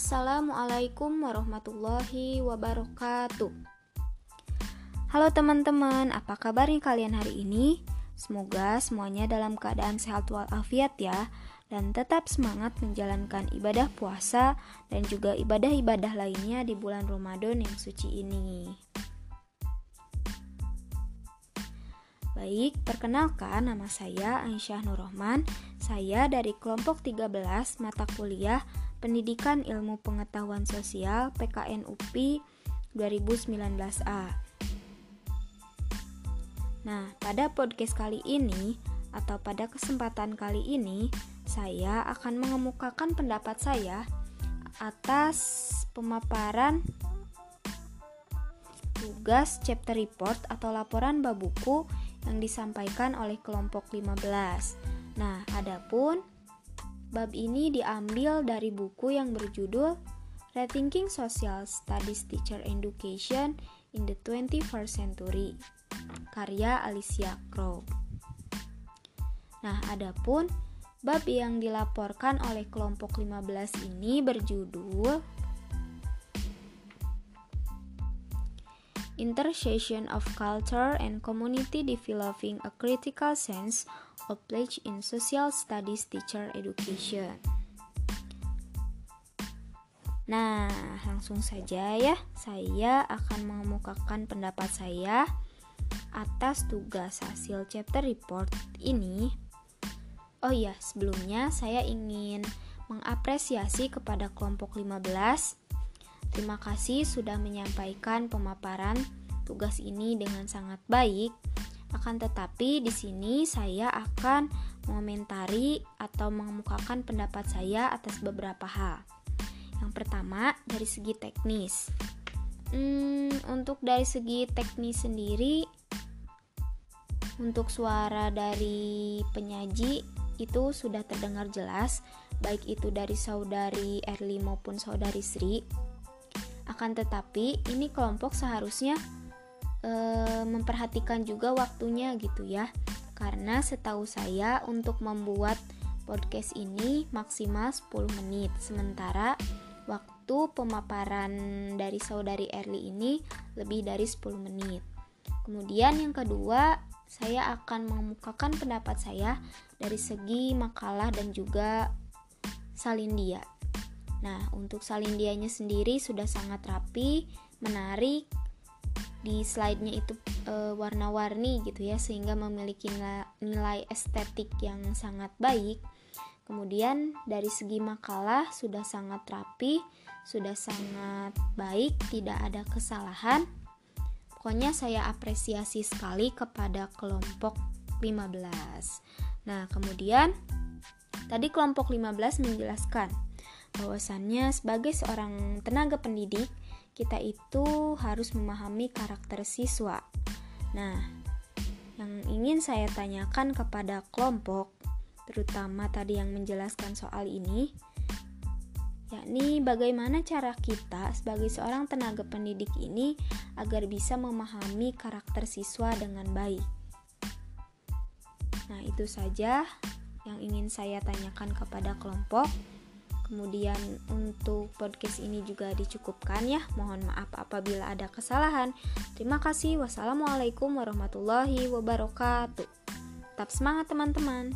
Assalamualaikum warahmatullahi wabarakatuh. Halo teman-teman, apa kabarnya kalian hari ini? Semoga semuanya dalam keadaan sehat walafiat ya dan tetap semangat menjalankan ibadah puasa dan juga ibadah-ibadah lainnya di bulan Ramadan yang suci ini. Baik, perkenalkan nama saya Aisyah Nurrohman. Saya dari kelompok 13 mata kuliah Pendidikan Ilmu Pengetahuan Sosial PKN UPI 2019A. Nah, pada podcast kali ini atau pada kesempatan kali ini saya akan mengemukakan pendapat saya atas pemaparan tugas chapter report atau laporan bab buku yang disampaikan oleh kelompok 15. Nah, adapun Bab ini diambil dari buku yang berjudul Rethinking Social Studies Teacher Education in the 21st Century, karya Alicia Crow. Nah, adapun bab yang dilaporkan oleh kelompok 15 ini berjudul Intersection of Culture and Community Developing a Critical Sense Place in Social Studies Teacher Education. Nah, langsung saja ya, saya akan mengemukakan pendapat saya atas tugas hasil chapter report ini. Oh iya, sebelumnya saya ingin mengapresiasi kepada kelompok 15 Terima kasih sudah menyampaikan pemaparan tugas ini dengan sangat baik. Akan tetapi di sini saya akan mengomentari atau mengemukakan pendapat saya atas beberapa hal. Yang pertama dari segi teknis. Hmm, untuk dari segi teknis sendiri, untuk suara dari penyaji itu sudah terdengar jelas, baik itu dari saudari Erli maupun saudari Sri. Akan tetapi, ini kelompok seharusnya e, memperhatikan juga waktunya gitu ya. Karena setahu saya untuk membuat podcast ini maksimal 10 menit. Sementara waktu pemaparan dari saudari Erli ini lebih dari 10 menit. Kemudian yang kedua, saya akan mengemukakan pendapat saya dari segi makalah dan juga salindia. Nah, untuk salindianya sendiri sudah sangat rapi, menarik. Di slide-nya itu e, warna-warni gitu ya, sehingga memiliki nilai estetik yang sangat baik. Kemudian dari segi makalah sudah sangat rapi, sudah sangat baik, tidak ada kesalahan. Pokoknya saya apresiasi sekali kepada kelompok 15. Nah, kemudian tadi kelompok 15 menjelaskan bahwasannya sebagai seorang tenaga pendidik kita itu harus memahami karakter siswa. Nah, yang ingin saya tanyakan kepada kelompok, terutama tadi yang menjelaskan soal ini, yakni bagaimana cara kita sebagai seorang tenaga pendidik ini agar bisa memahami karakter siswa dengan baik. Nah, itu saja yang ingin saya tanyakan kepada kelompok. Kemudian untuk podcast ini juga dicukupkan ya. Mohon maaf apabila ada kesalahan. Terima kasih. Wassalamualaikum warahmatullahi wabarakatuh. Tetap semangat teman-teman.